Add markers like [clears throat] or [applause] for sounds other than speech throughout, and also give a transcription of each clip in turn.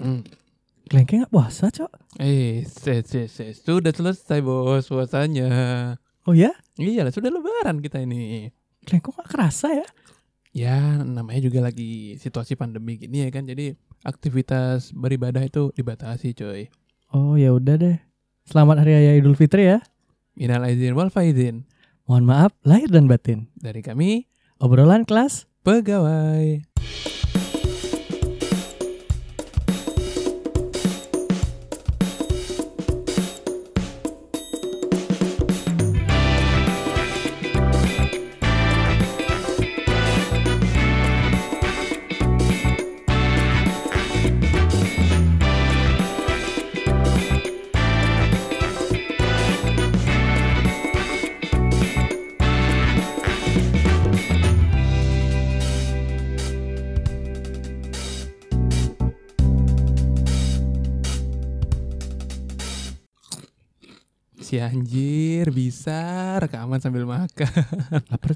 Hmm. Klengke nggak puasa, Cok? Eh, se, se, se, sudah selesai bos puasanya. Oh ya? Iya lah, sudah lebaran kita ini. Klengko nggak kerasa ya? Ya, namanya juga lagi situasi pandemi gini ya kan. Jadi aktivitas beribadah itu dibatasi, coy. Oh ya udah deh. Selamat Hari Raya Idul Fitri ya. Minal aizin wal faizin. Mohon maaf lahir dan batin. Dari kami, Obrolan kelas pegawai.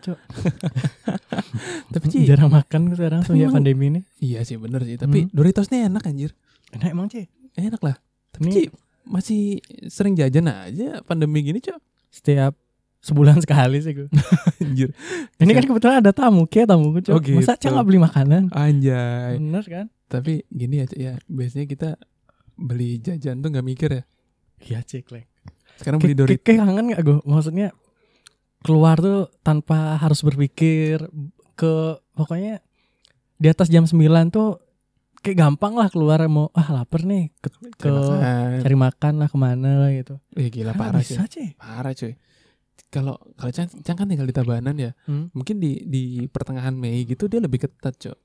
Cok. [laughs] Tapi Ci, Jarang makan sekarang semenjak pandemi ini. iya sih bener sih. Tapi Hmm. Doritos nih enak anjir. Enak emang, Ci. Enak lah. Tapi Ci, masih sering jajan aja pandemi gini, Cok. setiap sebulan [laughs] sekali sih gue. Anjir. Ini kan kebetulan ada tamu, kayak tamu Cok. Oh, gitu. Masa Cok nggak beli makanan? Anjay. Bener kan? Tapi gini ya, Cok, ya. Biasanya kita beli jajan tuh nggak mikir ya. Iya, Cik. Lek. Sekarang beli Doritos. kayak kangen gak gue? Maksudnya keluar tuh tanpa harus berpikir ke pokoknya di atas jam 9 tuh kayak gampang lah keluar mau ah lapar nih ke, ke cari makan lah ke mana lah gitu. Eh gila Ah, parah sih. bisa sih. Parah cuy. Kalau kalau Cang, Cang kan tinggal di Tabanan ya. Hmm. Mungkin di di pertengahan Mei gitu dia lebih ketat, Cok.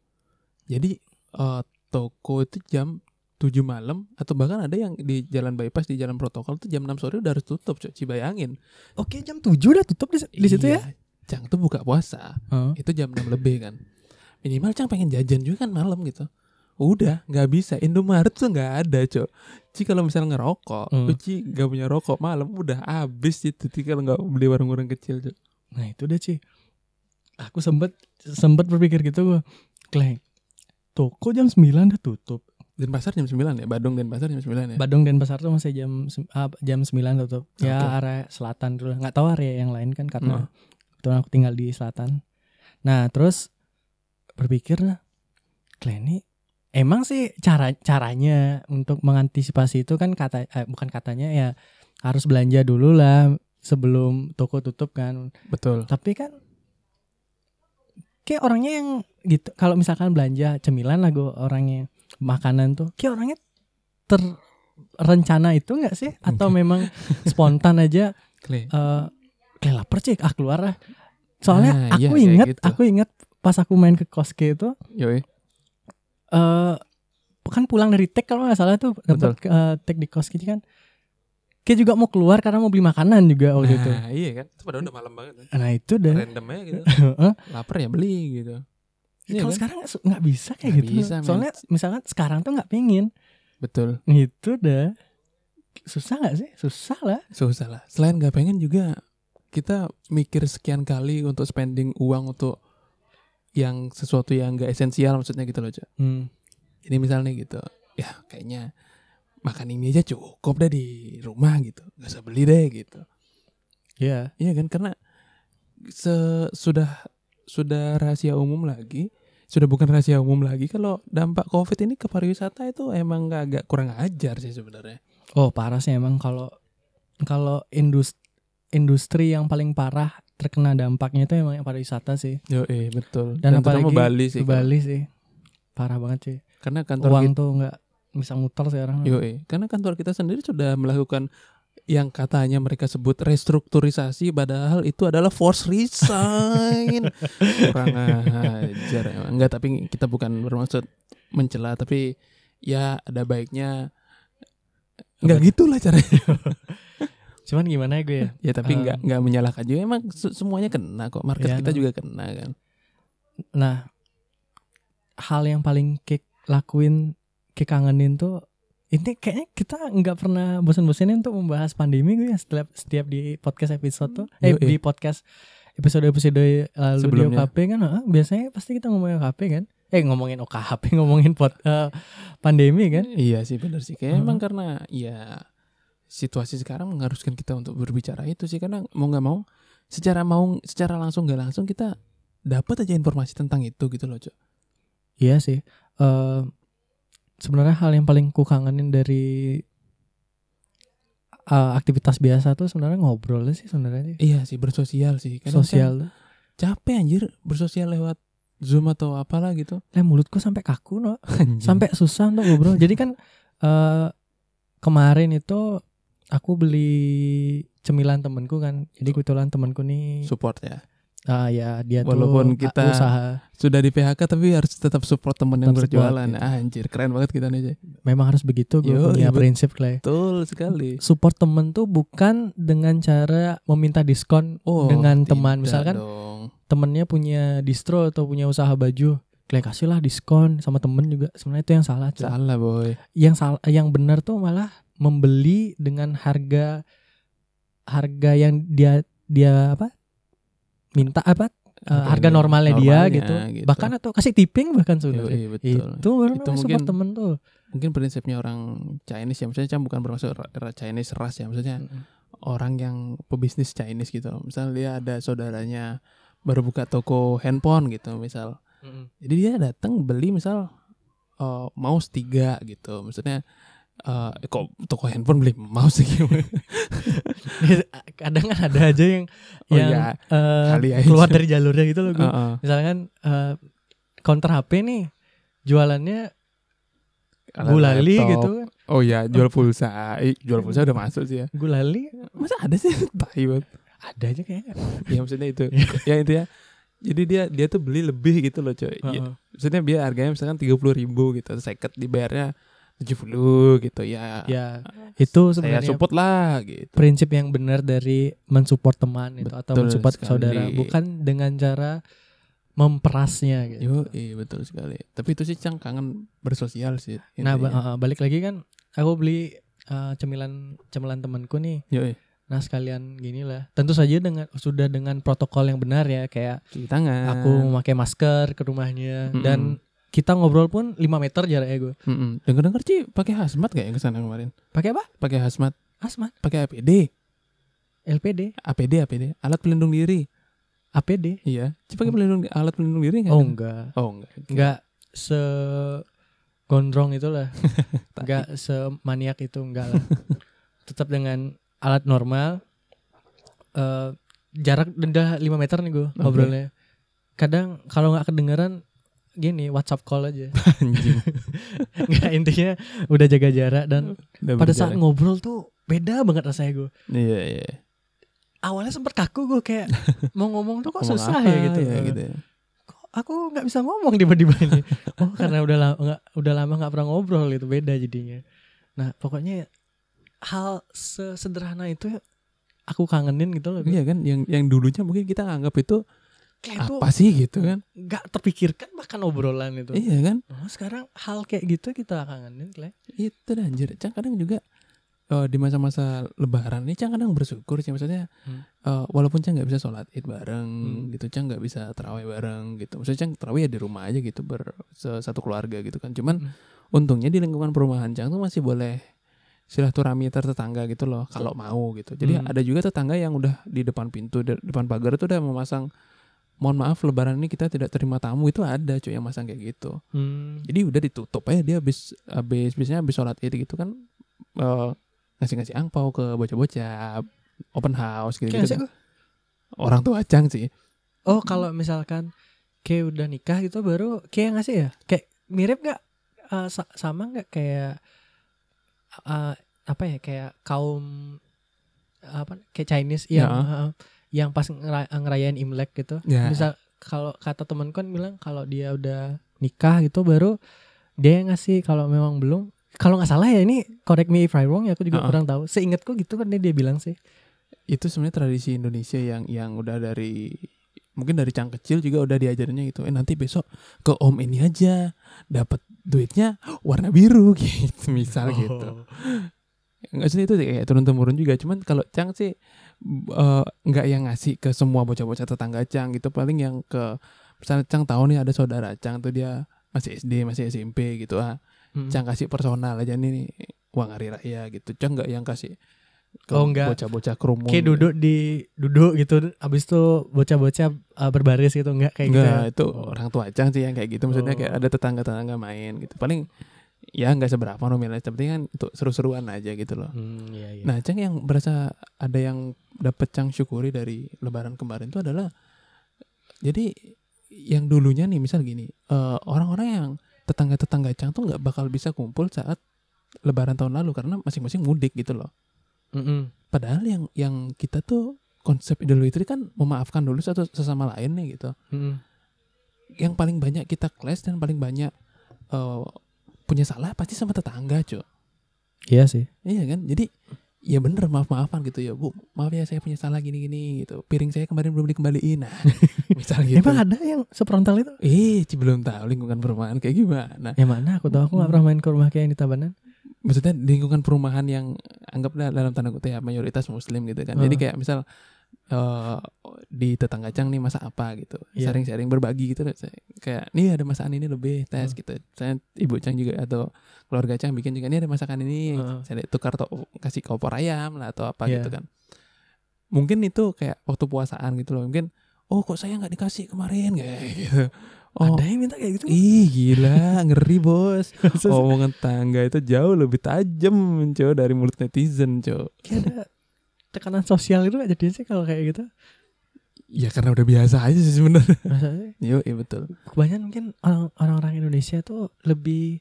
Jadi eh, toko itu jam 7 malam atau bahkan ada yang di jalan bypass di jalan protokol tuh jam 6 sore udah harus tutup, Cok. Cibayangin. Oke jam 7 udah tutup di, di situ ya? Iya, Cang tuh buka puasa. Oh. Itu jam 6 lebih kan. Minimal Cang pengen jajan juga kan malam gitu. Udah, nggak bisa. Indomaret tuh nggak ada, Cok. Ci kalau misalnya ngerokok, Hmm. Ci nggak punya rokok malam udah habis itu Ci kalau nggak beli warung-warung kecil, Cok. Nah itu deh Ci. Aku sempet sempet berpikir gitu gue. Kleng. Toko jam 9 udah tutup. Denpasar jam 9 ya, Badung Denpasar jam 9 ya. Badung dan Pasar tuh masih jam ah, jam 9 tutup. Ya Oke. area selatan dulu. Nggak tahu area yang lain kan karena kebetulan aku tinggal di selatan. Nah, terus berpikir Kleni emang sih cara caranya untuk mengantisipasi itu kan kata eh, bukan katanya ya harus belanja dulu lah sebelum toko tutup kan. Betul. Tapi kan kayak orangnya yang gitu kalau misalkan belanja cemilan lah gue orangnya makanan tuh kayak orangnya terrencana itu enggak sih atau memang spontan aja Kle. eh kayak lapar cik ah keluar lah soalnya Nah, iya, aku kayak inget gitu. aku inget pas aku main ke koske itu Yoi. eh kan pulang dari tek kalau nggak salah tuh dapat eh, tek di koske kan kayak juga mau keluar karena mau beli makanan juga waktu itu Nah, iya kan. Itu padahal udah malam banget. kan. nah itu deh Random aja gitu. [laughs] Lapar ya beli gitu. Iya kalau kan? sekarang nggak nggak bisa kayak Nggak gitu bisa, soalnya misalkan sekarang tuh nggak pingin Betul. itu dah susah nggak sih susah lah Susah lah. Selain nggak pengen juga kita mikir sekian kali untuk spending uang untuk yang sesuatu yang gak esensial maksudnya gitu loh, Cok. hmm. Jadi misalnya gitu, ya kayaknya makan ini aja cukup deh di rumah gitu. Gak usah beli deh gitu. ya Iya kan karena se- sudah sudah rahasia umum lagi, sudah bukan rahasia umum lagi kalau dampak Covid ini ke pariwisata itu emang nggak agak kurang ajar sih sebenarnya. oh parah sih emang kalau kalau industri industri yang paling parah terkena dampaknya itu emang yang pariwisata sih Yo, eh betul. Dan terutama apalagi Bali sih. Bali sih parah banget sih Karena kantor uang kita, tuh nggak bisa muter sekarang yo, eh, karena kantor kita sendiri sudah melakukan yang katanya mereka sebut restrukturisasi padahal itu adalah force resign. [laughs] kurang ajar emang. Enggak, tapi kita bukan bermaksud mencela tapi ya ada baiknya Enggak gitulah caranya. [laughs] cuman gimana ya gue ya Ya tapi Um, nggak nggak menyalahkan juga emang se- semuanya kena kok market Iya, kita no. juga kena kan. nah hal yang paling kick lakuin kick kangenin tuh ini kayaknya kita nggak pernah bosan-bosanin untuk membahas pandemi gue ya setiap setiap di podcast episode tuh eh Yoi. di podcast episode episode lalu di Sebelumnya. OKP kan biasanya pasti kita ngomongin OKP kan Eh ngomongin OKHP, [laughs] ngomongin pot, eh, pandemi kan? Iya sih benar sih. Kayak Heeh. emang karena ya situasi sekarang mengharuskan kita untuk berbicara itu sih karena mau nggak mau secara mau secara langsung nggak langsung kita dapat aja informasi tentang itu gitu loh, Cok. Iya sih. Eh sebenarnya hal yang paling ku kangenin dari eh, aktivitas biasa tuh sebenarnya ngobrol sih sebenarnya. Iya sih bersosial sih. Kadang kan Sosial. tuh. capek anjir bersosial lewat Zoom atau apalah gitu. Lah mulutku sampai kaku no. [laughs] Sampai susah untuk ngobrol. Jadi kan eh kemarin itu aku beli cemilan temenku kan. Jadi kebetulan temenku nih support ya. Ah ya dia Walaupun tuh kita- usaha Sudah di PHK tapi harus tetap support temen yang Tetap support, berjualan. gitu. Ah, anjir, keren banget kita nih. Memang harus begitu gue Yo, punya prinsip Clay. Betul sekali. Support temen tuh bukan dengan cara meminta diskon Oh, dengan teman. Misalkan dong. temennya punya distro atau punya usaha baju, Clay kasihlah diskon sama temen juga. Sebenarnya itu yang salah. cuy. salah boy. Yang salah, yang benar tuh malah membeli dengan harga harga yang dia dia apa minta apa eh, harga normalnya, dia gitu. bahkan atau kasih tipping bahkan sebenarnya. Yoi, betul. itu Itu mungkin- temen tuh. mungkin prinsipnya orang Chinese ya. Maksudnya Cang bukan bermaksud Chinese ras ya. Maksudnya orang yang pebisnis Chinese gitu. Misal dia ada saudaranya baru buka toko handphone gitu misal. Jadi dia datang beli misal eh, mouse tiga gitu. Maksudnya eh, kok toko handphone beli mouse sih? [laughs] Kadang kan ada aja yang Oh yang kali aja. keluar dari jalurnya gitu loh gue Heeh. misalkan eh, counter HP nih jualannya Alat gulali laptop. gitu kan. Oh ya jual pulsa. Eh, jual pulsa udah masuk sih ya. Gulali? Masa ada sih? [laughs] Tai ada aja kayaknya. Ya maksudnya itu. [laughs] Ya itu ya jadi dia dia tuh beli lebih gitu loh coy. Ya, Heeh. maksudnya dia harganya misalkan tiga puluh ribu gitu seket dibayarnya tujuh puluh gitu ya ya itu saya sebenarnya support lah gitu prinsip yang benar dari mensupport teman itu atau mensupport sekali. saudara bukan dengan cara memperasnya gitu. Yo, iya betul sekali. Tapi itu sih cang kangen bersosial sih. Nah, ba- uh, balik lagi kan aku beli uh, cemilan cemilan temanku nih. Yo, iya. Nah, sekalian gini lah. Tentu saja dengan sudah dengan protokol yang benar ya kayak cuci tangan. aku memakai masker ke rumahnya Mm-mm. dan kita ngobrol pun 5 meter jaraknya gue. Mm-mm. Dengar-dengar Ci pakai hazmat kayak yang ke sana kemarin. Pakai apa? Pakai hazmat, Asmat, pakai APD, LPD, APD, APD, alat pelindung diri. APD. Iya. Ci pakai pelindung alat pelindung diri nggak? Oh, enggak. Oh enggak. Enggak se gondrong itulah. enggak semaniak itu enggak lah. [laughs] [laughs] Tetap dengan alat normal. eh jarak udah 5 meter nih gue ngobrolnya. Kadang kalau nggak kedengeran gini WhatsApp call aja. [laughs] Anjing. Enggak intinya udah jaga jarak dan Udah pada saat ngobrol tuh beda banget rasanya gue. Iya, iya. Awalnya sempet kaku gue kayak [laughs] mau ngomong tuh kok Ngomong susah apa ya gitu. ya, gitu ya. Kok aku nggak bisa ngomong tiba-tiba ini. [laughs] Oh karena udah lama nggak udah lama nggak pernah ngobrol gitu beda jadinya. Nah pokoknya hal sesederhana itu aku kangenin gitu loh. Iya kan yang yang dulunya mungkin kita anggap itu Kayak apa sih gitu kan. nggak terpikirkan bahkan obrolan itu. Iya kan? Oh, sekarang hal kayak gitu kita kangenin, Clay. Itu dah anjir. Cang kadang juga eh, di masa-masa lebaran ini Cang kadang bersyukur sih maksudnya Hmm. eh, walaupun Cang nggak bisa sholat id bareng Hmm. gitu Cang nggak bisa terawih bareng gitu maksudnya Cang terawih ya di rumah aja gitu ber satu keluarga gitu kan cuman Hmm. untungnya di lingkungan perumahan Cang tuh masih boleh silaturahmi tetangga gitu loh kalau mau gitu jadi Hmm. ada juga tetangga yang udah di depan pintu di depan pagar itu udah memasang mohon maaf lebaran ini kita tidak terima tamu itu ada cuy yang masang kayak gitu Hmm. jadi udah ditutup aja dia habis habis biasanya habis sholat id gitu kan eh, ngasih-ngasih angpau ke bocah-bocah open house gitu, gitu ngasih gua. orang tua cang sih Oh kalau misalkan kayak udah nikah gitu baru kayak ngasih ya kayak mirip gak Eh, sa- sama nggak kayak eh, apa ya kayak kaum apa kayak Chinese yang Ya. eh, yang pas ngera- ngerayain Imlek gitu. Ya. misal kalau kata temen kan bilang kalau dia udah nikah gitu baru dia yang ngasih kalau memang belum kalau nggak salah ya ini correct me if I wrong ya aku juga Uh-uh. kurang tahu. Seingatku gitu kan dia, dia bilang sih. Itu sebenarnya tradisi Indonesia yang yang udah dari mungkin dari cang kecil juga udah diajarinnya gitu. Eh nanti besok ke om ini aja dapat duitnya warna biru [laughs] gitu misal gitu nggak sih itu kayak turun temurun juga cuman kalau cang sih eh, nggak yang ngasih ke semua bocah-bocah tetangga cang gitu paling yang ke misalnya cang tahu nih ada saudara cang tuh dia masih SD masih SMP gitu ah Hmm. Cang kasih personal aja nih uang hari raya gitu Cang nggak yang kasih ke Oh, nggak. bocah-bocah kerumun Kayak duduk di duduk gitu abis itu bocah-bocah uh, berbaris gitu enggak kayak gitu. Enggak, ya? itu orang tua Cang sih yang kayak gitu maksudnya kayak Oh. ada tetangga-tetangga main gitu paling ya nggak seberapa nominalnya tapi kan untuk seru-seruan aja gitu loh Hmm, iya, iya. Nah, Cang yang berasa ada yang dapat Cang syukuri dari Lebaran kemarin itu adalah jadi yang dulunya nih misal gini eh, orang-orang yang tetangga-tetangga Cang tuh nggak bakal bisa kumpul saat Lebaran tahun lalu karena masing-masing mudik gitu loh. Mm-mm. Padahal yang yang kita tuh konsep Idul Fitri kan memaafkan dulu satu sesama lain nih gitu. Mm-mm. Yang paling banyak kita clash dan paling banyak eh, punya salah pasti sama tetangga, cuy. Iya sih. Iya kan? Jadi ya bener maaf-maafan gitu ya Bu maaf ya saya punya salah gini-gini gitu piring saya kemarin belum dikembaliin nah [laughs] misal gitu Emang ada yang sefrontal itu? eh belum tahu lingkungan perumahan kayak gimana Yang mana? Aku tahu aku nggak pernah main ke rumah kayak yang di Tabanan. maksudnya lingkungan perumahan yang anggaplah dalam tanda kutip ya mayoritas muslim gitu kan jadi kayak misal eh di tetangga cang nih masak apa? gitu. Iya. sharing-sharing berbagi gitu. Saya- kayak nih ada masakan ini lebih tes Heeh. gitu. Saya ibu cang juga atau keluarga cang bikin juga nih ada masakan ini. Heeh. saya tukar to kasih ke opor ayam lah atau apa Iya. gitu kan. Mungkin itu kayak waktu puasaan gitu loh. Mungkin oh kok saya nggak dikasih kemarin? Kayak [laughs] gitu. Oh. Ada yang minta kayak gitu? ih gila. Ngeri bos. [laughs] Masa omongan tangga itu jauh lebih tajam cow dari mulut netizen cow ada tekanan sosial itu gak jadinya sih kalau kayak gitu? ya karena udah biasa aja sih sebenarnya [laughs] Masa sih? yo iya betul Kebanyakan mungkin orang- orang-orang Indonesia tuh lebih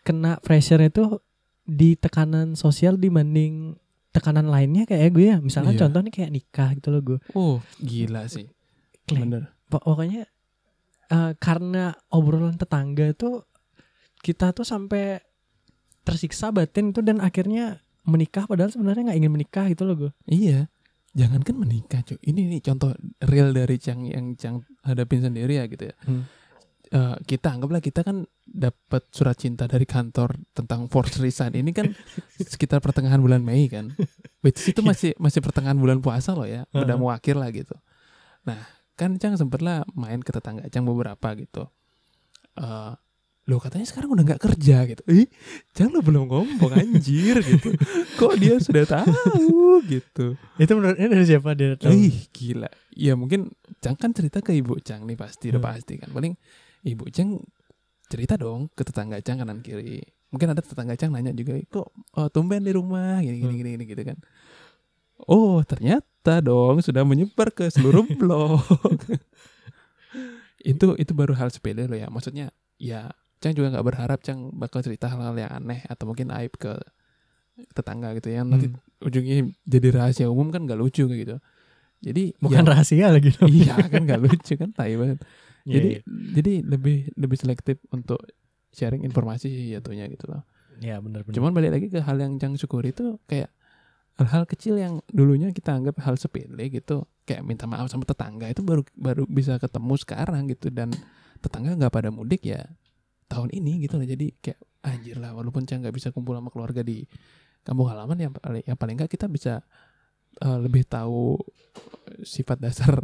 kena pressure itu di tekanan sosial dibanding tekanan lainnya kayak gue ya. Misalnya Iya. contohnya kayak nikah gitu loh gue. oh gila sih Kleng. bener Pok- Pokoknya eh, karena obrolan tetangga tuh kita tuh sampai tersiksa batin itu dan akhirnya menikah padahal sebenarnya nggak ingin menikah gitu loh gue. iya. Jangankan menikah cuy. Ini nih contoh real dari Cang yang Cang hadapin sendiri ya gitu ya. Hmm. Eh, kita anggaplah kita kan dapat surat cinta dari kantor tentang force resign ini kan [laughs] sekitar pertengahan bulan Mei kan? Which itu masih masih pertengahan bulan puasa loh ya. Udah mau akhir lah gitu. Nah kan Cang sempet lah main ke tetangga Cang beberapa gitu. Eh lo katanya sekarang udah nggak kerja gitu. Ih Cang lo belum ngomong anjir gitu. Kok dia sudah tahu gitu. Itu menurutnya dari siapa dia tahu? Ih gila. Ya mungkin Cang kan cerita ke ibu Cang nih pasti Udah Hmm. pasti kan. Paling ibu Cang cerita dong ke tetangga Cang kanan kiri. Mungkin ada tetangga Cang nanya juga Kok oh, tumben di rumah? Gini gini, Hmm. gini gini gitu kan. Oh ternyata dong Sudah menyebar ke seluruh blog [laughs] Itu itu baru hal sepele loh ya. Maksudnya ya Cang juga nggak berharap Cang bakal cerita hal-hal yang aneh Atau mungkin aib ke tetangga gitu ya Nanti Hmm. ujungnya jadi rahasia umum kan gak lucu gitu jadi Bukan ya- rahasia lagi dong. iya kan gak lucu kan tai banget Iya, jadi iya. jadi lebih lebih selektif untuk sharing informasi sih jatuhnya gitu loh Iya benar-benar. cuman balik lagi ke hal yang Jang syukuri itu kayak hal-hal kecil yang dulunya kita anggap hal sepele gitu kayak minta maaf sama tetangga itu baru baru bisa ketemu sekarang gitu dan tetangga nggak pada mudik ya tahun ini gitu loh. Jadi kayak anjir lah walaupun Cang nggak bisa kumpul sama keluarga di kampung halaman yang paling yang paling nggak kita bisa eh, lebih tahu sifat dasar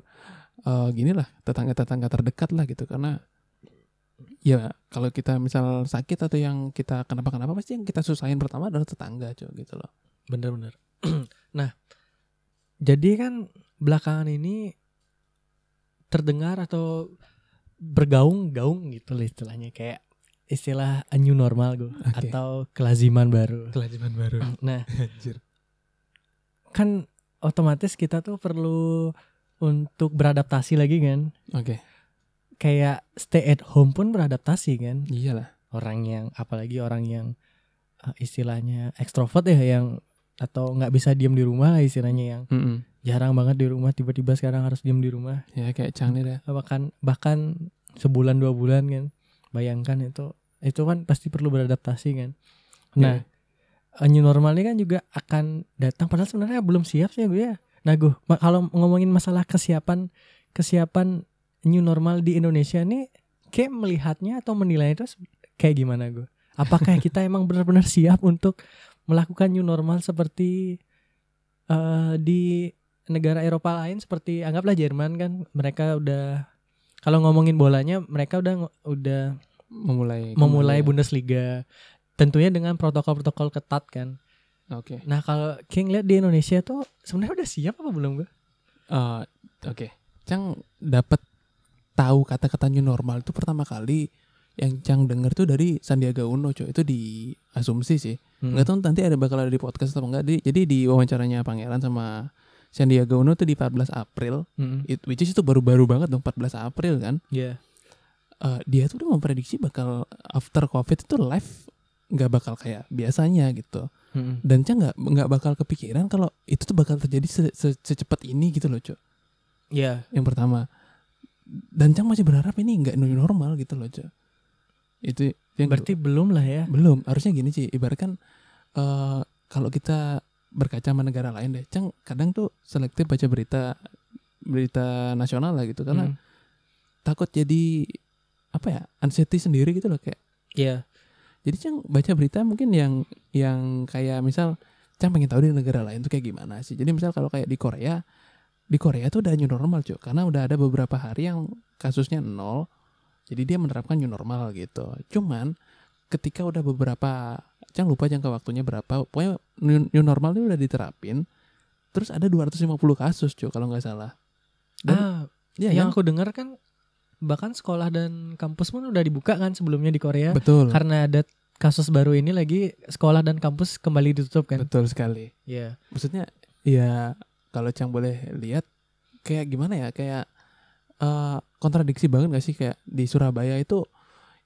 eh gini lah tetangga-tetangga terdekat lah gitu. Karena ya kalau kita misal sakit atau yang kita kenapa-kenapa pasti yang kita susahin pertama adalah tetangga cuy gitu loh. Bener-bener. [clears throat] nah, jadi kan belakangan ini terdengar atau bergaung-gaung gitu lah istilahnya. Kayak istilah a new normal gue Oke. atau kelaziman baru. kelaziman baru Nah, [laughs] anjir kan otomatis kita tuh perlu untuk beradaptasi lagi kan. oke Kayak stay at home pun beradaptasi kan. iyalah Orang yang apalagi orang yang uh, istilahnya ekstrovert ya yang atau nggak bisa diem di rumah lah istilahnya yang Mm-mm. jarang banget di rumah tiba-tiba sekarang harus diem di rumah ya kayak Cang nih dah bahkan bahkan sebulan dua bulan kan bayangkan itu itu kan pasti perlu beradaptasi kan? Nah eh, new normal ini kan juga akan datang padahal sebenarnya belum siap sih gue ya. Nah gue kalau ngomongin masalah kesiapan kesiapan new normal di Indonesia nih kayak melihatnya atau menilai itu kayak gimana gue apakah kita [laughs] emang benar-benar siap untuk melakukan new normal seperti eh, di negara Eropa lain seperti anggaplah Jerman kan? Mereka udah kalau ngomongin bolanya mereka udah udah memulai memulai. Bundesliga. Tentunya dengan protokol-protokol ketat kan. Oke. Nah kalau King lihat di Indonesia tuh sebenarnya udah siap apa belum gue? Eh, Oke. Cang dapat tahu kata-kata new normal itu pertama kali yang Cang denger tuh dari Sandiaga Uno, cuy. Itu di asumsi sih. Hmm. Nggak tahu nanti ada bakal ada di podcast atau enggak. Di- jadi di wawancaranya Pangeran sama Sandiaga Uno tuh di 14 April. Hmm. It, which is itu baru-baru banget dong 14 April kan. Iya. Eh, dia tuh udah memprediksi bakal after covid itu live nggak bakal kayak biasanya gitu. Hmm. Dan Cang nggak nggak bakal kepikiran kalau itu tuh bakal terjadi se- se- secepat ini gitu loh, cuy. Iya. yang pertama dan Cang masih berharap ini nggak new normal gitu loh Cok itu yang Berarti belum lah ya. belum harusnya gini sih ibaratkan eh kalau kita berkaca sama negara lain deh Cang kadang tuh selektif baca berita berita nasional lah gitu karena Hmm. takut jadi apa ya anxiety sendiri gitu loh kayak Iya. jadi Cang baca berita mungkin yang yang kayak misal Cang pengen tahu di negara lain tuh kayak gimana sih jadi misal kalau kayak di Korea di Korea tuh udah new normal cuy karena udah ada beberapa hari yang kasusnya nol jadi dia menerapkan new normal gitu cuman ketika udah beberapa Cang lupa jangka waktunya berapa pokoknya new, new normal itu udah diterapin terus ada 250 kasus cuy kalau nggak salah Dan- ah, ya yang kan? aku dengar kan bahkan sekolah dan kampus pun udah dibuka kan sebelumnya di Korea. betul Karena ada kasus baru ini lagi sekolah dan kampus kembali ditutup kan. betul sekali Iya. maksudnya ya kalau Cang boleh lihat kayak gimana ya kayak eh, kontradiksi banget gak sih kayak di Surabaya itu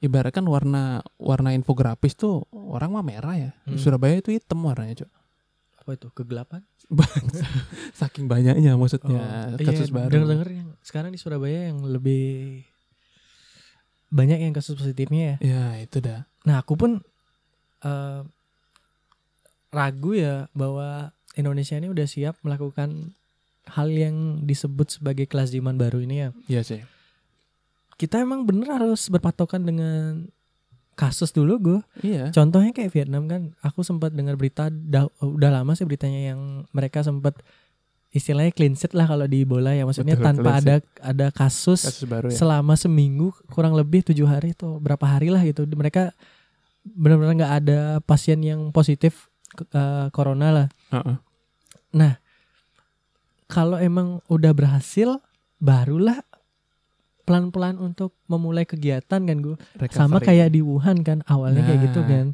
ibaratkan warna warna infografis tuh orang mah merah ya di Hmm. Surabaya itu hitam warnanya cok Apa itu? Kegelapan? [laughs] saking banyaknya maksudnya kasus baru Dengar dengar yang sekarang di Surabaya yang lebih banyak yang kasus positifnya ya. ya itu dah Nah aku pun eh, ragu ya bahwa Indonesia ini udah siap melakukan hal yang disebut sebagai kelaziman baru ini ya. iya sih Kita emang bener harus berpatokan dengan kasus dulu gue. iya Contohnya kayak Vietnam kan, aku sempat dengar berita dah- udah lama sih beritanya yang mereka sempat istilahnya clean sheet lah kalau di bola ya maksudnya Betul, tanpa ada ada kasus, kasus baru ya selama seminggu kurang lebih tujuh hari atau berapa hari lah gitu mereka benar-benar nggak ada pasien yang positif eh, corona lah. Heeh. Nah kalau emang udah berhasil barulah pelan-pelan untuk memulai kegiatan kan gue sama Recovery. kayak di Wuhan kan awalnya kayak gitu Nah. kan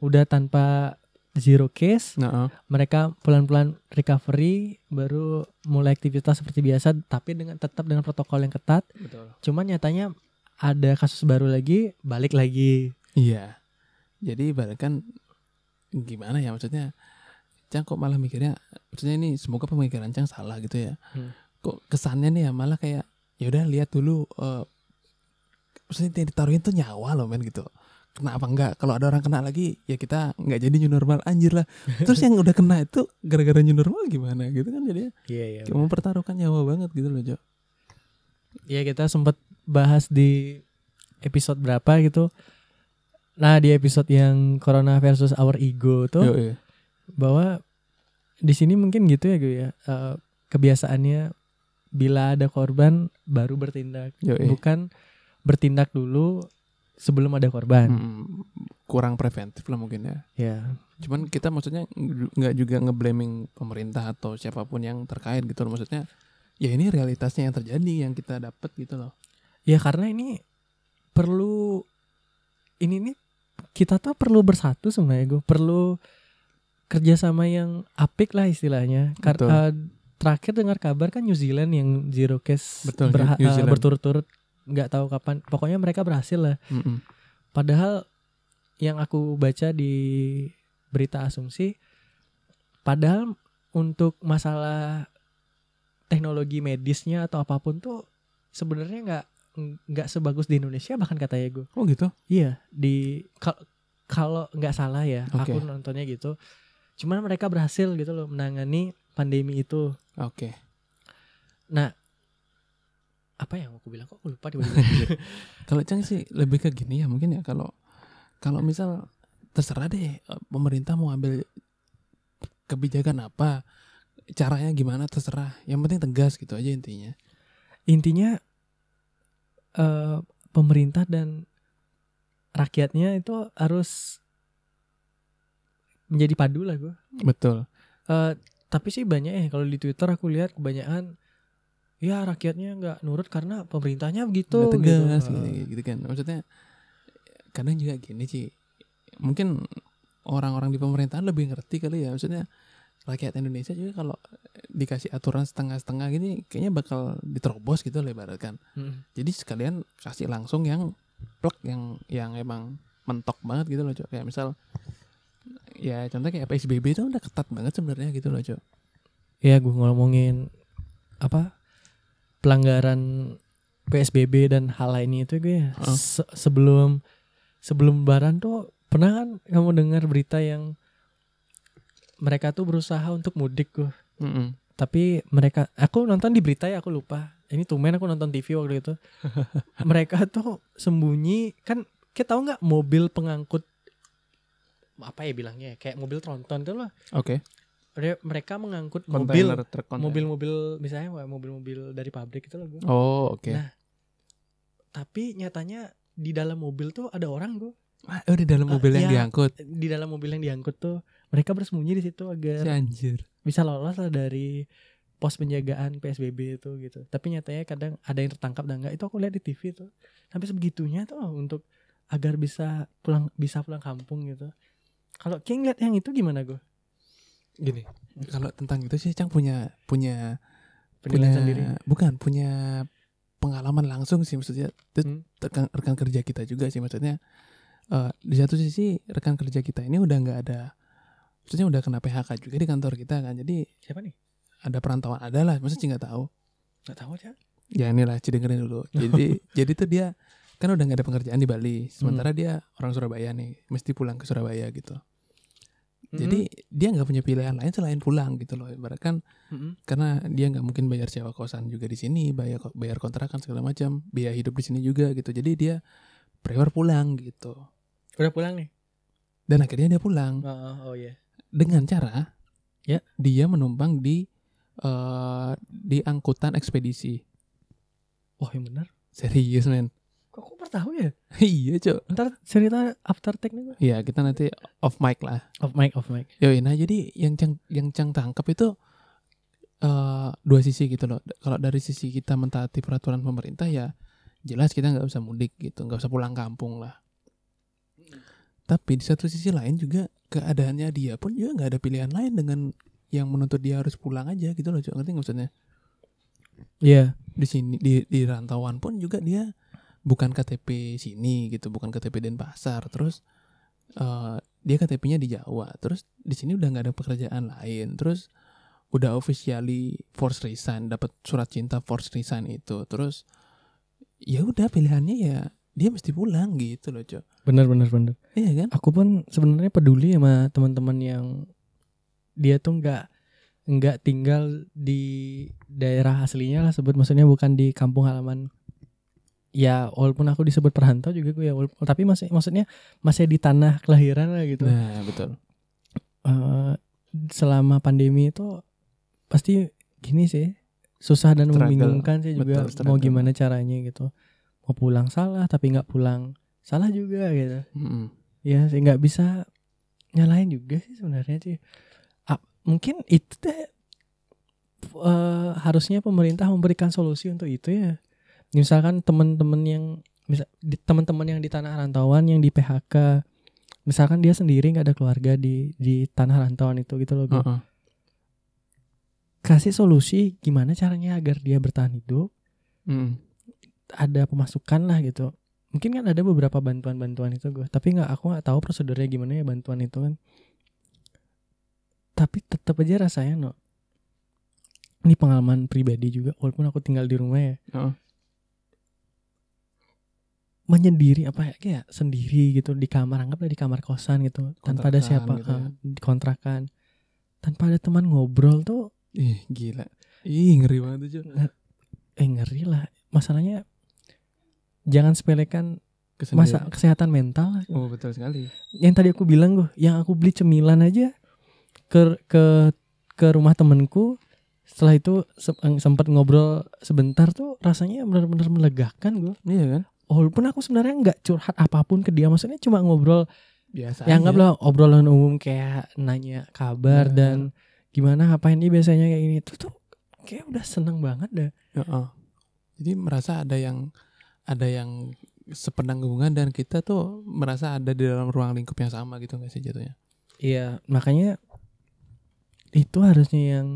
udah tanpa zero case Nah, mereka pelan-pelan recovery baru mulai aktivitas seperti biasa tapi dengan tetap dengan protokol yang ketat betul cuman nyatanya ada kasus baru lagi balik lagi Iya. Jadi ibaratkan gimana ya maksudnya Cang kok malah mikirnya maksudnya ini semoga pemikiran Cang salah gitu ya. Hmm. Kok kesannya nih ya malah kayak ya udah lihat dulu eh maksudnya yang ditaruhin tuh nyawa loh men gitu. Kenapa enggak? Kalau ada orang kena lagi ya kita nggak jadi new normal anjir lah. [laughs] Terus yang udah kena itu gara-gara new normal gimana gitu kan jadi iya iya kayak mempertaruhkan nyawa banget gitu loh Jo. Iya kita sempat bahas di episode berapa gitu nah di episode yang corona versus our ego tuh Yo, iya. bahwa di sini mungkin gitu ya gue ya eh, kebiasaannya bila ada korban baru bertindak Yo, iya. bukan bertindak dulu sebelum ada korban Mm, kurang preventif lah mungkin ya. ya Cuman kita maksudnya ng- nggak juga ngeblaming pemerintah atau siapa pun yang terkait gitu loh. Maksudnya ya ini realitasnya yang terjadi yang kita dapat gitu loh. ya karena ini perlu ini nih kita tuh perlu bersatu sebenarnya gue perlu kerjasama yang apik lah istilahnya Kar- Betul. eh, terakhir dengar kabar kan New Zealand yang zero case Betul, berha- Zealand. berturut-turut nggak tahu kapan pokoknya mereka berhasil lah Mm-mm. Padahal yang aku baca di berita asumsi, padahal untuk masalah teknologi medisnya atau apa pun tuh sebenarnya nggak nggak sebagus di Indonesia bahkan katanya gue. Oh gitu. Iya di kal- kalau nggak salah ya Oke. aku nontonnya gitu. Cuman mereka berhasil gitu loh menangani pandemi itu. Oke. Nah apa yang aku bilang kok aku lupa tiba-tiba. [laughs] Kalau Cang sih lebih ke gini ya mungkin ya kalau kalau misal terserah deh eh, pemerintah mau ambil kebijakan apa caranya gimana terserah yang penting tegas gitu aja intinya intinya eh, pemerintah dan rakyatnya itu harus menjadi padu lah gue Betul. Eh, tapi sih banyak ya kalau di Twitter aku lihat kebanyakan ya rakyatnya nggak nurut karena pemerintahnya begitu Nggak tegas gitu. gitu, gitu kan. Maksudnya kadang juga gini sih. Mungkin orang-orang di pemerintahan lebih ngerti kali ya. Maksudnya rakyat Indonesia juga kalau dikasih aturan setengah-setengah gini kayaknya bakal diterobos gitu lah ibaratkan. Mm. Jadi sekalian kasih langsung yang plek yang yang emang mentok banget gitu loh, Cok. Kayak misal ya contoh kayak PSBB itu udah ketat banget sebenarnya gitu loh, Cok. ya gue ngomongin apa pelanggaran PSBB dan hal lainnya itu gue ya, se- sebelum sebelum lebaran tuh pernah kan kamu dengar berita yang mereka tuh berusaha untuk mudik gue Mm-mm. tapi mereka aku nonton di berita ya aku lupa ini tumben aku nonton TV waktu itu [laughs] mereka tuh sembunyi kan kita tahu nggak mobil pengangkut apa ya bilangnya ya, kayak mobil tronton tuh lah Oke. Mere- mereka mengangkut mobil truk kontainer. mobil-mobil misalnya mobil-mobil dari pabrik itu loh Oh, oke. Nah, tapi nyatanya di dalam mobil tuh ada orang gue Ah, oh, di dalam Ah, mobil yang iya. diangkut. di dalam mobil yang diangkut tuh mereka bersembunyi di situ Si agar anjir. bisa lolos lah dari pos penjagaan PSBB itu gitu. Tapi nyatanya kadang ada yang tertangkap dan enggak itu aku lihat di TV tuh. Sampai sebegitunya tuh untuk agar bisa pulang bisa pulang kampung gitu. Kalau King lihat yang itu gimana gue? Gini, kalau tentang itu sih Cang punya punya Penilaian punya sendiri. bukan punya pengalaman langsung sih maksudnya itu Hmm. rekan, rekan kerja kita juga sih maksudnya eh, di satu sisi rekan kerja kita ini udah nggak ada maksudnya udah kena PHK juga di kantor kita kan jadi Siapa nih? ada perantauan ada lah maksudnya nggak tahu Gak tahu aja. ya inilah dengerin dulu [laughs] jadi jadi tuh dia kan udah nggak ada pekerjaan di Bali sementara dia orang Surabaya nih mesti pulang ke Surabaya gitu jadi dia nggak punya pilihan lain selain pulang gitu loh ibarat kan Mm-mm. karena dia nggak mungkin bayar sewa kosan juga di sini bayar bayar kontrakan segala macam biaya hidup di sini juga gitu jadi dia prefer pulang gitu udah pulang nih. dan akhirnya dia pulang Oh, oh, oh iya. dengan cara Ya. dia menumpang di eh di angkutan ekspedisi Wah yang benar. serius men Kok aku baru tahu ya? [laughs] iya cok Ntar cerita after take nih. Iya kita nanti off mic lah Off mic, off mic. Yoi, nah jadi yang cang yang cang tangkap itu eh dua sisi gitu loh. Kalau dari sisi kita mentaati peraturan pemerintah ya jelas kita nggak usah mudik gitu, nggak usah pulang kampung lah. Tapi di satu sisi lain juga keadaannya dia pun juga nggak ada pilihan lain dengan yang menuntut dia harus pulang aja gitu loh, Cok. ngerti nggak maksudnya? Iya. Di sini di di rantauan pun juga dia bukan KTP sini gitu, bukan KTP Denpasar, terus eh dia KTP-nya di Jawa, terus di sini udah nggak ada pekerjaan lain, terus udah officially force resign, dapat surat cinta force resign itu, terus ya udah pilihannya ya dia mesti pulang gitu loh, Cok. Bener bener bener. Iya kan? Aku pun sebenarnya peduli sama teman-teman yang dia tuh nggak nggak tinggal di daerah aslinya lah sebut maksudnya bukan di kampung halaman ya walaupun aku disebut perantau juga gue ya walaupun- tapi masih maksudnya masih di tanah kelahiran lah gitu Nah, betul. Eh, selama pandemi itu pasti gini sih susah dan Struggle. membingungkan sih juga Betul, mau struggle. gimana caranya gitu mau pulang salah tapi nggak pulang salah juga gitu Mm-mm. ya sih nggak bisa nyalain juga sih sebenarnya sih Ah, mungkin itu deh eh, harusnya pemerintah memberikan solusi untuk itu ya misalkan teman-teman yang misal teman-teman yang di tanah rantauan yang di PHK misalkan dia sendiri nggak ada keluarga di di tanah rantauan itu gitu loh Gu. Uh-uh. kasih solusi gimana caranya agar dia bertahan hidup Mm. ada pemasukan lah gitu mungkin kan ada beberapa bantuan-bantuan itu gue tapi nggak aku nggak tahu prosedurnya gimana ya bantuan itu kan tapi tetap aja rasanya no ini pengalaman pribadi juga walaupun aku tinggal di rumah ya Heeh. Menyendiri apa ya kayak sendiri gitu di kamar anggaplah di kamar kosan gitu tanpa ada Kontrakan siapa gitu ya. eh, di kontrakan tanpa ada teman ngobrol tuh Ih, gila. Ih, ngeri banget tuh, Cok. eh ngeri lah masalahnya jangan sepelekan masa kesehatan mental. Oh, betul sekali. yang tadi aku bilang gue yang aku beli cemilan aja ke ke ke rumah temenku setelah itu se- sempat ngobrol sebentar tuh rasanya benar-benar melegakan gue Iya kan? Walaupun aku sebenarnya nggak curhat apa pun ke dia maksudnya cuma ngobrol biasa ya anggaplah obrolan umum kayak nanya kabar Bener. dan gimana ngapain dia biasanya kayak gini itu tuh kayak udah seneng banget dah Heeh. Jadi merasa ada yang ada yang sepenanggungan dan kita tuh merasa ada di dalam ruang lingkup yang sama gitu nggak sih jatuhnya? Iya, makanya itu harusnya yang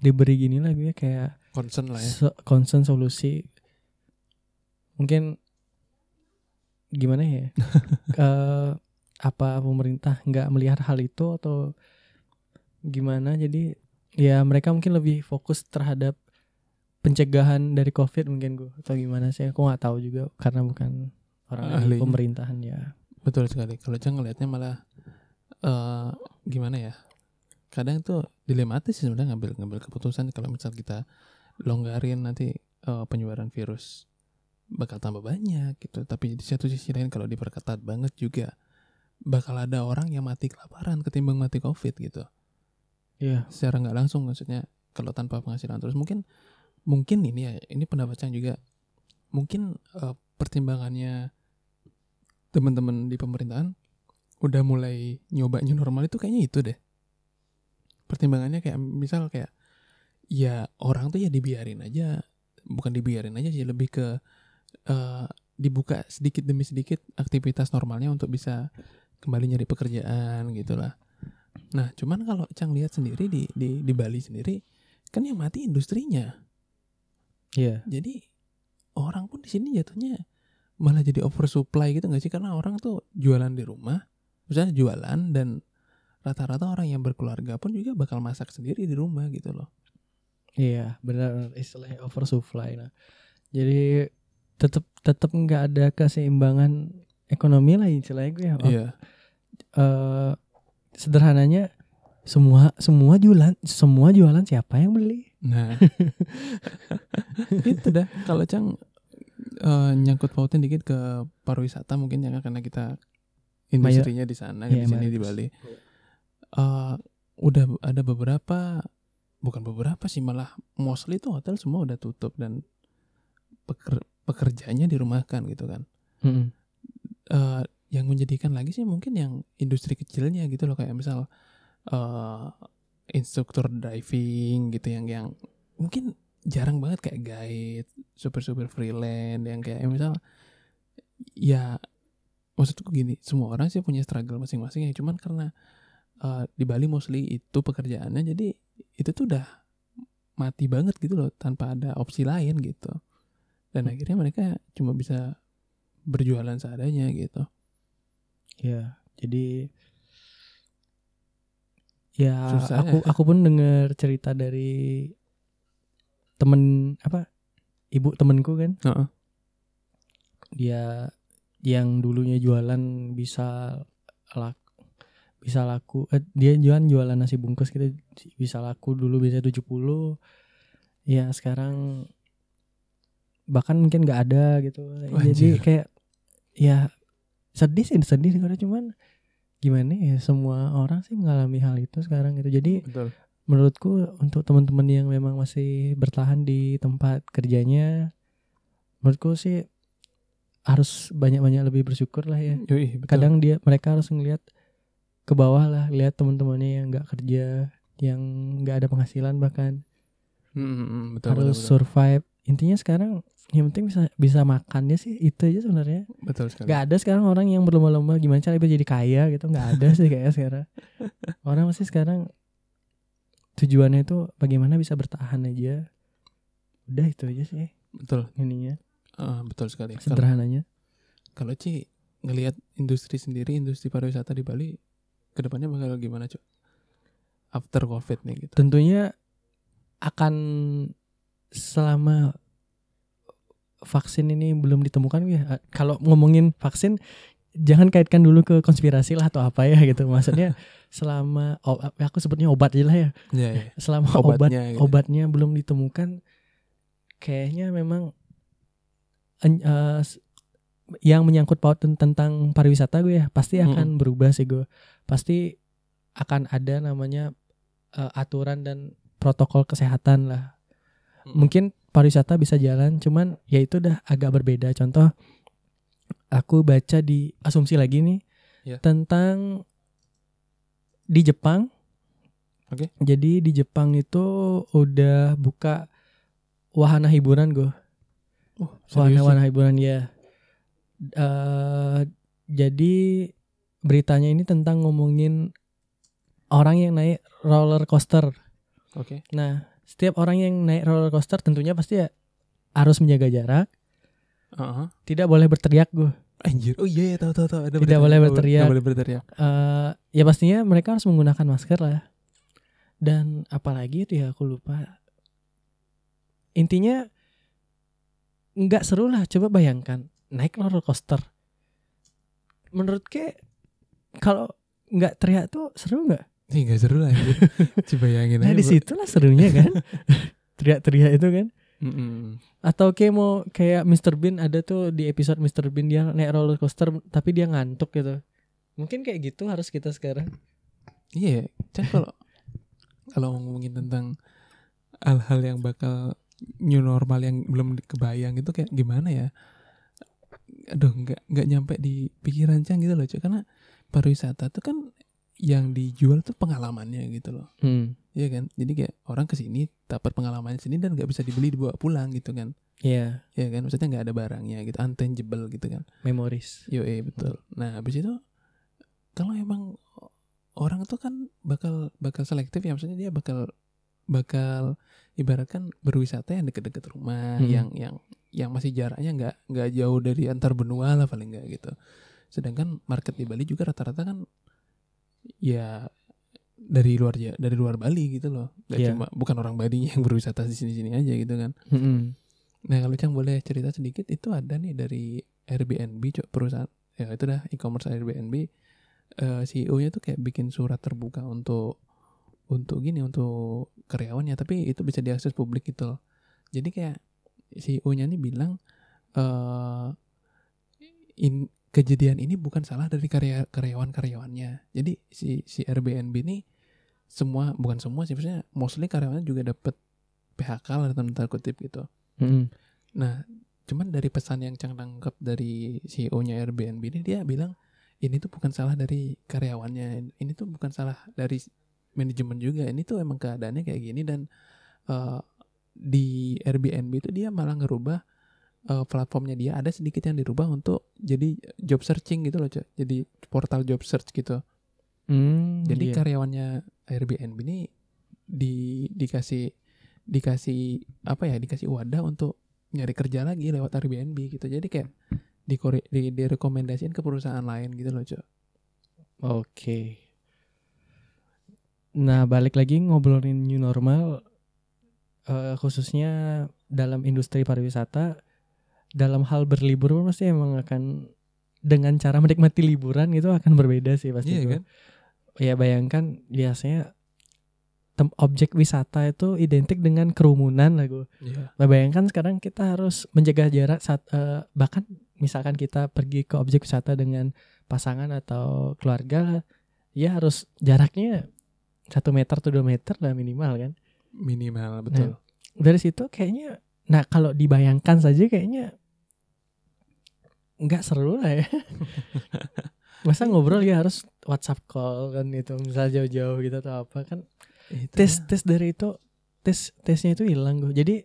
diberi gini lah gue kayak Concern lah ya. so- concern solusi. Mungkin gimana ya? [laughs] Eh, apa pemerintah nggak melihat hal itu atau gimana? Jadi ya mereka mungkin lebih fokus terhadap pencegahan dari COVID mungkin gue atau gimana sih? Aku nggak tahu juga karena bukan orang ahli pemerintahan ya. Betul sekali. Kalau Cang ngelihatnya malah eh gimana ya? Kadang tuh dilematis sih sebenarnya ngambil ngambil keputusan kalau misal kita longgarin nanti eh, penyebaran virus bakal tambah banyak gitu. Tapi di satu sisi lain kalau diperketat banget juga bakal ada orang yang mati kelaparan ketimbang mati covid gitu. Iya. secara nggak langsung maksudnya kalau tanpa penghasilan terus mungkin mungkin ini ya ini pendapat Cang juga mungkin eh, pertimbangannya teman-teman di pemerintahan udah mulai nyoba new normal itu kayaknya itu deh pertimbangannya kayak misal kayak ya orang tuh ya dibiarin aja bukan dibiarin aja sih lebih ke eh, dibuka sedikit demi sedikit aktivitas normalnya untuk bisa kembali nyari pekerjaan gitulah Nah, cuman kalau Cang lihat sendiri di di di Bali sendiri kan yang mati industrinya. Iya. Jadi orang pun di sini jatuhnya malah jadi oversupply gitu nggak sih karena orang tuh jualan di rumah, misalnya jualan dan rata-rata orang yang berkeluarga pun juga bakal masak sendiri di rumah gitu loh. Iya, benar istilahnya oversupply. Nah, jadi tetap tetap nggak ada keseimbangan ekonomi lah istilahnya gue ya. Iya. eh, sederhananya semua semua jualan semua jualan siapa yang beli? Nah, [laughs] itu dah. Kalau Cang eh, nyangkut pautin dikit ke pariwisata mungkin ya karena kita industrinya di sana Iya, di sini di. Bali. Eh, udah ada beberapa bukan beberapa sih malah mostly tuh hotel semua udah tutup dan peker- pekerjanya dirumahkan gitu kan. Mm-mm. Eh, yang menjadikan lagi sih mungkin yang industri kecilnya gitu loh kayak misal eh instruktur driving gitu yang yang mungkin jarang banget kayak guide super super freelance yang kayak misal ya maksudku gini semua orang sih punya struggle masing-masing ya cuman karena eh, di Bali mostly itu pekerjaannya jadi itu tuh udah mati banget gitu loh tanpa ada opsi lain gitu dan akhirnya mereka cuma bisa berjualan seadanya gitu Ya, jadi ya Susah aku ya. aku pun dengar cerita dari temen apa ibu temenku kan Heeh. dia yang dulunya jualan bisa laku bisa laku eh, dia jualan jualan nasi bungkus gitu bisa laku dulu bisa 70 ya sekarang bahkan mungkin nggak ada gitu. Jadi Anjir. kayak ya sedih sih sedih karena cuman gimana ya semua orang sih mengalami hal itu sekarang gitu. Jadi betul. menurutku untuk teman-teman yang memang masih bertahan di tempat kerjanya menurutku sih harus banyak-banyak lebih bersyukur lah ya. Yoi, betul. kadang dia mereka harus ngelihat ke bawah lah lihat teman-temannya yang nggak kerja yang nggak ada penghasilan bahkan. Mm, betul, harus betul, betul. survive. Intinya sekarang yang penting bisa bisa makannya sih itu aja sebenarnya. Betul sekali. Nggak ada sekarang orang yang berlomba-lomba gimana cara biar jadi kaya gitu? Nggak ada sih kayaknya sekarang. [laughs] Orang masih sekarang tujuannya itu bagaimana bisa bertahan aja. Udah itu aja sih betul. ininya. Ah, betul sekali. Sederhananya. kalau Ci ngelihat industri sendiri industri pariwisata di Bali ke depannya bakal gimana cuy after covid nih gitu. Tentunya akan selama vaksin ini belum ditemukan ya kalau ngomongin vaksin jangan kaitkan dulu ke konspirasi lah atau apa ya gitu maksudnya [laughs] selama oh, aku sebutnya obat aja lah ya ya, ya. selama obat obatnya gitu. obatnya belum ditemukan kayaknya memang eh, s- yang menyangkut paut ten- tentang pariwisata gue ya pasti akan berubah sih gue pasti akan ada namanya eh, aturan dan protokol kesehatan lah Mm. mungkin pariwisata bisa jalan, cuman ya itu udah agak berbeda. Contoh, aku baca di asumsi lagi nih Ya. tentang di Jepang. Oke. Jadi di Jepang itu udah buka wahana hiburan gue. Oh, serius sih? Wahana-wahana hiburan ya. Eh jadi beritanya ini tentang ngomongin orang yang naik roller coaster. Oke. Nah, setiap orang yang naik roller coaster tentunya pasti ya harus menjaga jarak, Heeh. tidak boleh berteriak gue. Anjir. Oh iya, iya tahu tahu tahu. Ada Tidak boleh berteriak. nggak boleh berteriak. Eh ya pastinya mereka harus menggunakan masker lah. Dan apalagi itu ya aku lupa. Intinya nggak seru lah. Coba bayangkan naik roller coaster. Menurut ke kalau nggak teriak tuh seru nggak? Ih, nggak seru lah. [laughs] Coba bayangin Nah aja, di bro. situlah serunya kan. [laughs] Teriak-teriak itu kan. Mm-mm. Atau kayak mau kayak Mr. Bean ada tuh di episode Mr. Bean dia naik roller coaster tapi dia ngantuk gitu. Mungkin kayak gitu harus kita sekarang. Iya, Chan kalau kalau ngomongin tentang hal-hal yang bakal new normal yang belum kebayang itu kayak gimana ya? Aduh, nggak nggak nyampe di pikiran Chan gitu loh, Cok. Karena pariwisata tuh kan yang dijual tuh pengalamannya gitu loh. Hmm. Iya kan? Jadi kayak orang ke sini dapat pengalamannya sini dan nggak bisa dibeli dibawa pulang gitu kan. Iya, Iya kan? Maksudnya nggak ada barangnya gitu, untangible gitu kan. memories. Yo, eh betul. Nah, habis itu kalau emang orang tuh kan bakal bakal selektif ya, maksudnya dia bakal bakal ibaratkan berwisata yang deket-deket rumah, Mm-mm. yang yang yang masih jaraknya nggak nggak jauh dari antar benua lah paling nggak gitu. Sedangkan market di Bali juga rata-rata kan ya dari luar ja- dari luar Bali gitu loh. Gak Iya. cuma bukan orang Bali [laughs] yang berwisata di sini-sini aja gitu kan. Mm-mm. Nah kalau Cang boleh cerita sedikit itu ada nih dari Airbnb cok perusahaan ya itu dah e-commerce Airbnb eh, CEO-nya tuh kayak bikin surat terbuka untuk untuk gini untuk karyawannya tapi itu bisa diakses publik gitu loh. Jadi kayak CEO-nya nih bilang eh in, kejadian ini bukan salah dari karya karyawan karyawannya. Jadi si si Airbnb ini semua bukan semua sih maksudnya mostly karyawannya juga dapat PHK lah dalam tanda kutip gitu. Mm-mm. Nah, cuman dari pesan yang Cang tangkap dari CEO-nya Airbnb ini dia bilang ini tuh bukan salah dari karyawannya, ini tuh bukan salah dari manajemen juga. Ini tuh emang keadaannya kayak gini dan eh, di Airbnb itu dia malah ngerubah eh, platformnya dia ada sedikit yang dirubah untuk jadi job searching gitu loh, Cok. Jadi portal job search gitu. Mm, Jadi iya. karyawannya Airbnb ini di dikasih dikasih apa ya dikasih wadah untuk nyari kerja lagi lewat Airbnb gitu. Jadi kayak di, di direkomendasiin ke perusahaan lain gitu loh, Cok. Oke. Nah, balik lagi ngobrolin new normal eh, khususnya dalam industri pariwisata dalam hal berlibur pun pasti emang akan dengan cara menikmati liburan itu akan berbeda sih pasti. Iya kan? Ya bayangkan biasanya tem- objek wisata itu identik dengan kerumunan lah gue. Iya. Nah, bayangkan sekarang kita harus menjaga jarak saat eh, bahkan misalkan kita pergi ke objek wisata dengan pasangan atau keluarga, ya harus jaraknya satu meter atau dua meter lah minimal kan. Minimal betul. Dari situ kayaknya, nah kalau dibayangkan saja kayaknya nggak seru lah ya. [laughs] Masa ngobrol ya harus WhatsApp call kan itu misal jauh-jauh gitu atau apa kan Itu tes lah. tes dari itu tes tesnya itu hilang gue jadi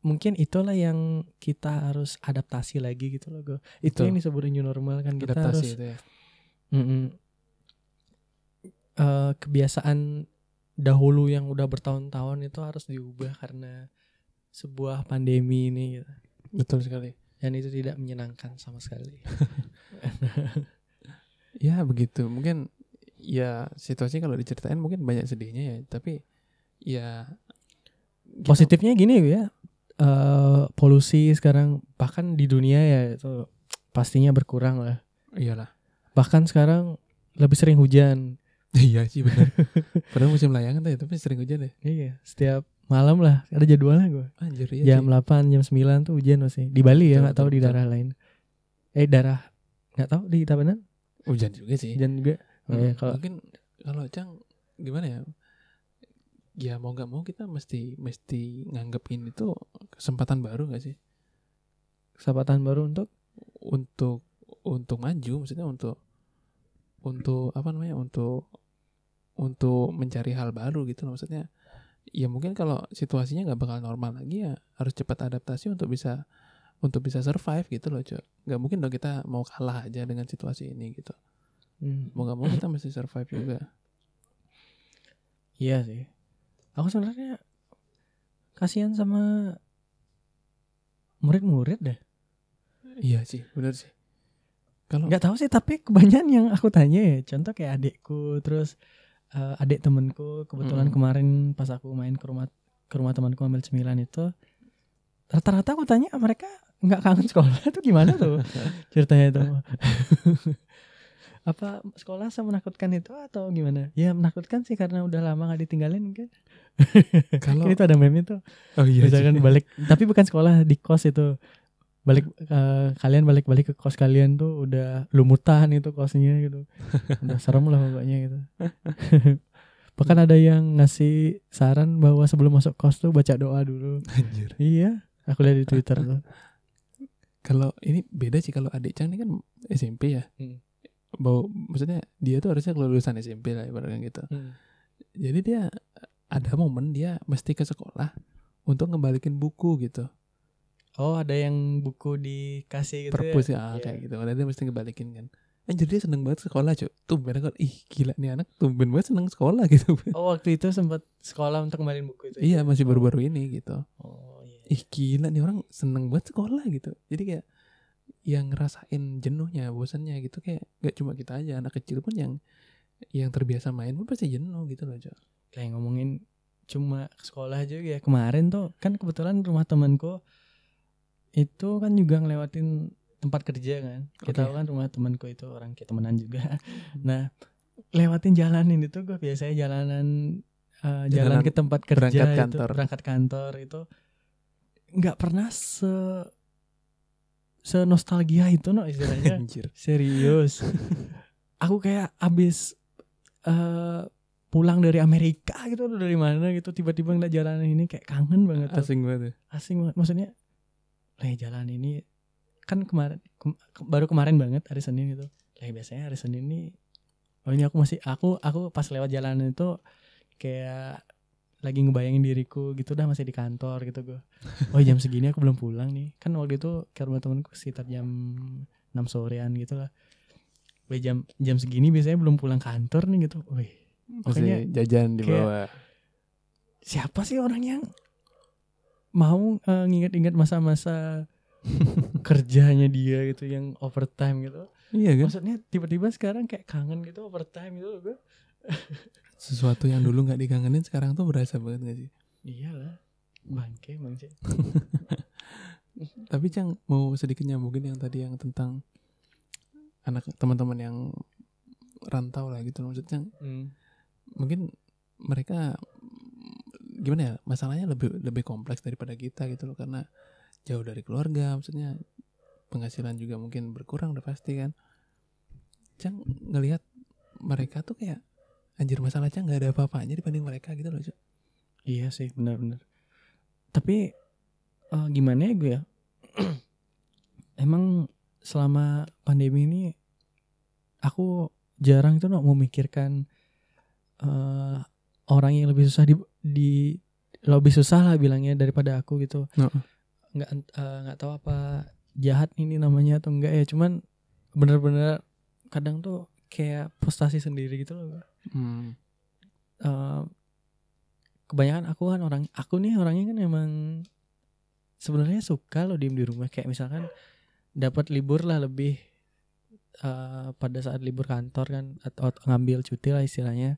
mungkin itulah yang kita harus adaptasi lagi gitu loh gue itu Betul. yang disebut new normal kan kita adaptasi harus itu ya. Mm-mm. Eh, kebiasaan dahulu yang udah bertahun-tahun itu harus diubah karena sebuah pandemi ini gitu. Betul sekali. Dan itu tidak menyenangkan sama sekali [laughs] Ya begitu. Mungkin ya situasi kalau diceritain mungkin banyak sedihnya ya, tapi ya kita- positifnya gini ya eh, polusi sekarang bahkan di dunia ya itu pastinya berkurang lah iyalah. bahkan sekarang lebih sering hujan [laughs] Iya sih benar. Padahal musim layangan tuh ya, tapi sering hujan deh. iya setiap malam lah ada jadwalnya gue Anjir iya jam. 8 jam 9 tuh hujan masih. Di Bali ya nggak tahu di daerah lain. Eh daerah nggak tahu di Tabanan? Hujan juga sih. hujan juga. Oh, Hmm, ya, kalau mungkin kalau Cang gimana ya? ya mau nggak mau kita mesti mesti nganggep ini tuh kesempatan baru gak sih? Kesempatan baru untuk? Untuk untuk maju maksudnya untuk untuk apa namanya? Untuk untuk mencari hal baru gitu loh maksudnya ya mungkin kalau situasinya nggak bakal normal lagi ya harus cepat adaptasi untuk bisa untuk bisa survive gitu loh cok. Nggak mungkin dong kita mau kalah aja dengan situasi ini gitu. Hmm, mau nggak mau kita mesti survive [clears throat] juga. Iya sih. Aku sebenarnya kasihan sama murid-murid deh. iya sih benar sih. Kalau Nggak tahu sih tapi kebanyakan yang aku tanya ya, contoh kayak adikku, terus eh, adik temenku kebetulan Mm-mm. kemarin pas aku main ke rumah ke rumah temanku ambil cemilan itu rata-rata aku tanya mereka nggak kangen sekolah [laughs] itu gimana tuh? [laughs] Ceritanya itu. [laughs] Apa sekolah semenakutkan itu atau gimana? Ya menakutkan sih karena udah lama nggak ditinggalin kan? Kalau itu ada meme itu oh iya misalkan sih. balik tapi bukan sekolah di kos itu balik eh, kalian balik-balik ke kos kalian tuh udah lumutan itu kosnya gitu. [laughs] Udah serem lah pokoknya gitu. [laughs] Bahkan ada yang ngasih saran bahwa sebelum masuk kos tuh baca doa dulu. Anjir. iya aku lihat di twitter tuh. Kalau ini beda sih kalau adik Cang ini kan SMP ya. Hmm. Bau, maksudnya dia tuh harusnya kelulusan SMP lah ibaratnya gitu. Jadi dia ada momen dia mesti ke sekolah untuk ngembalikin buku gitu oh ada yang buku dikasih gitu perpus ya? ya ah, Iya. kayak gitu. Dia mesti ngembalikin kan. Anjir dia seneng banget sekolah cuy Tumben aku Ih gila nih anak Tumben banget seneng sekolah [laughs] gitu. Oh waktu itu sempat sekolah untuk kembaliin buku itu Iya masih baru-baru ini gitu. Oh iya Ih gila nih orang seneng banget sekolah gitu. Jadi kayak Yang ngerasain jenuhnya Bosannya gitu Kayak Gak cuma kita aja Anak kecil pun yang Yang terbiasa main pun pasti jenuh gitu loh cuy kayak ngomongin cuma sekolah aja ya. Kemarin tuh kan kebetulan rumah temanku itu kan juga ngelewatin tempat kerja kan kita tahu kan rumah temanku itu orang kita temenan juga [laughs] nah lewatin jalan ini tuh gue biasanya jalanan eh, jalan ke tempat kerja berangkat itu, kantor. berangkat kantor itu nggak pernah se se nostalgia itu no istilahnya [laughs] Anjir Serius. aku kayak abis eh pulang dari Amerika gitu atau dari mana gitu tiba-tiba ngeliat jalanan ini kayak kangen banget tuh. Asing banget ya Asing banget. Maksudnya lah jalan ini kan kemarin kem- ke- baru kemarin banget hari Senin gitu. Lah biasanya hari Senin ini oh ini aku masih aku aku pas lewat jalanan itu kayak lagi ngebayangin diriku gitu dah masih di kantor gitu gue. Oh jam segini aku belum pulang nih. Kan waktu itu ke rumah temanku sekitar jam 6 sorean gitu lah. Wih jam jam segini biasanya belum pulang kantor nih gitu. Wih Masih jajan di kayak- bawah siapa sih orang yang mau eh, nginget-inget masa-masa [laughs] kerjanya dia gitu yang overtime gitu. Iya kan Maksudnya tiba-tiba sekarang kayak kangen gitu overtime gitu gue. [laughs] Sesuatu yang dulu gak dikangenin Sekarang tuh berasa banget gak sih Iyalah. Bangke, bangke. [laughs] Tapi Cang mau sedikit nyambungin yang tadi yang tentang anak teman-teman yang rantau lah gitu maksudnya Cang, Hmm. mungkin mereka gimana ya masalahnya lebih lebih kompleks daripada kita gitu loh karena jauh dari keluarga maksudnya penghasilan juga mungkin berkurang udah pasti kan Cang ngelihat mereka tuh kayak anjir masalah Cang nggak ada apa-apanya dibanding mereka gitu loh Cang. Iya sih, benar-benar. Tapi eh, gimana ya gue ya? [clears throat] Emang selama pandemi ini aku jarang tuh no, memikirkan eh, orang yang lebih susah di, di lebih susah lah bilangnya daripada aku gitu. Nggak eh, nggak tahu apa jahat ini namanya atau enggak ya. Cuman bener-bener kadang tuh kayak frustasi sendiri gitu loh. Hmm. eh, kebanyakan aku kan orang aku nih orangnya kan emang sebenarnya suka loh diem di rumah kayak misalkan dapat libur lah lebih eh, pada saat libur kantor kan atau ngambil cuti lah istilahnya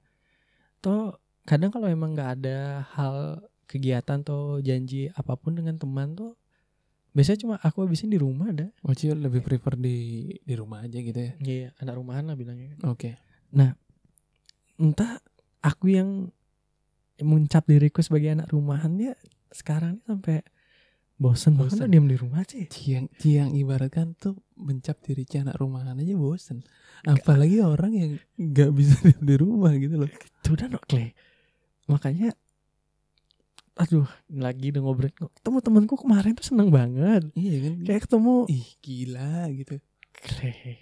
toh kadang kalau emang nggak ada hal kegiatan atau janji apa pun dengan teman tuh biasanya cuma aku habisin di rumah dah. Oh Cio lebih prefer di di rumah aja gitu ya? Iya anak rumahan lah bilangnya kan. Oke. Entah aku yang mencap diriku sebagai anak rumahan ya sekarang ini sampai bosen banget Bosen. lah diam di rumah sih. Ciang Ciang ibaratkan tuh mencap diri anak rumahan aja bosen. Apalagi orang yang nggak bisa diam [laughs] di rumah gitu loh. Itu udah. Makanya aduh lagi udah ngobrol ketemu temanku kemarin tuh seneng banget Iya kan? kayak ketemu ih gila gitu. kayak,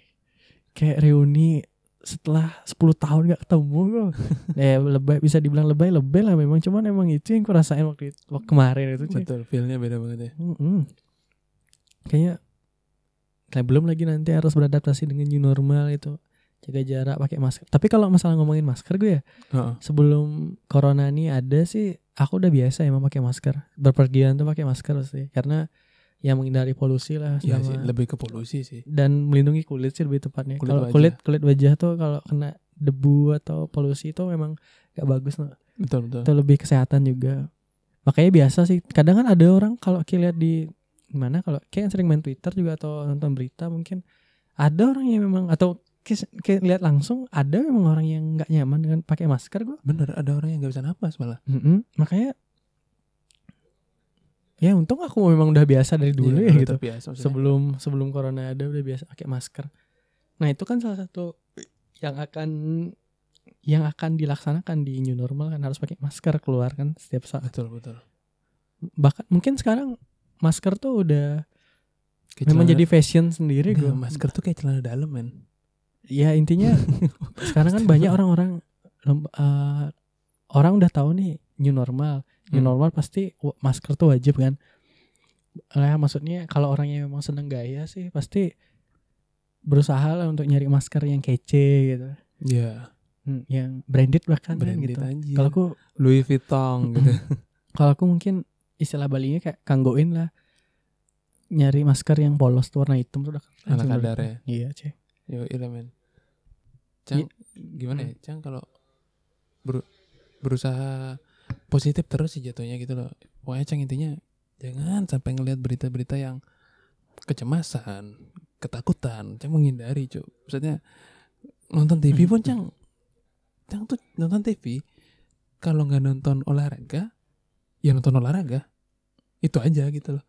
kayak reuni setelah 10 tahun gak ketemu kok [laughs] ya lebay bisa dibilang lebay lebay lah memang cuman emang itu yang ku rasain waktu itu waktu kemarin itu. Betul, feelnya beda banget ya. Mm-mm. kayaknya kayak belum lagi nanti harus beradaptasi dengan new normal itu jaga jarak pakai masker tapi kalau masalah ngomongin masker gue ya Heeh. sebelum corona ini ada sih aku udah biasa emang pakai masker berpergian tuh pakai masker sih karena ya menghindari polusi lah sama sih, lebih ke polusi sih. dan melindungi kulit sih lebih tepatnya Kulit kalau kulit kulit wajah tuh kalau kena debu atau polusi itu memang gak bagus no. Betul betul. itu lebih kesehatan juga makanya biasa sih kadang kan ada orang kalau kayak lihat di mana kalau kayak yang sering main Twitter juga atau nonton berita mungkin ada orang yang memang atau kayak, lihat langsung ada memang orang yang nggak nyaman dengan pakai masker gue Bener, ada orang yang nggak bisa napas malah. makanya ya untung aku memang udah biasa dari dulu Iya, ya udah gitu maksudnya. sebelum sebelum corona ada udah biasa pakai masker nah itu kan salah satu yang akan yang akan dilaksanakan di new normal kan harus pakai masker keluar kan setiap saat Betul betul. bahkan mungkin sekarang masker tuh udah Kayak memang celana- jadi fashion sendiri Nggak, gue masker tuh kayak celana dalam men. Ya intinya [laughs] sekarang kan banyak orang-orang eh, orang udah tahu nih new normal new Hmm. normal pasti masker tuh wajib kan ya maksudnya kalau orang yang memang seneng gaya sih pasti berusaha lah untuk nyari masker yang kece gitu Iya. Hmm, yang branded bahkan kan Branded gitu kalau aku Louis Vuitton gitu. [laughs] kalau aku mungkin istilah Balinya kayak kanggoin lah nyari masker yang polos tuh warna hitam tuh udah Anak kadar ya. iya cek Yo, iya men. Cang, gimana ya? Cang kalau ber- berusaha positif terus sih jatuhnya gitu loh. Pokoknya Cang intinya jangan sampai ngelihat berita-berita yang kecemasan, ketakutan. Cang menghindari, Cuk. Maksudnya nonton TV pun Cang Cang tuh nonton TV kalau nggak nonton olahraga, ya nonton olahraga. Itu aja gitu loh.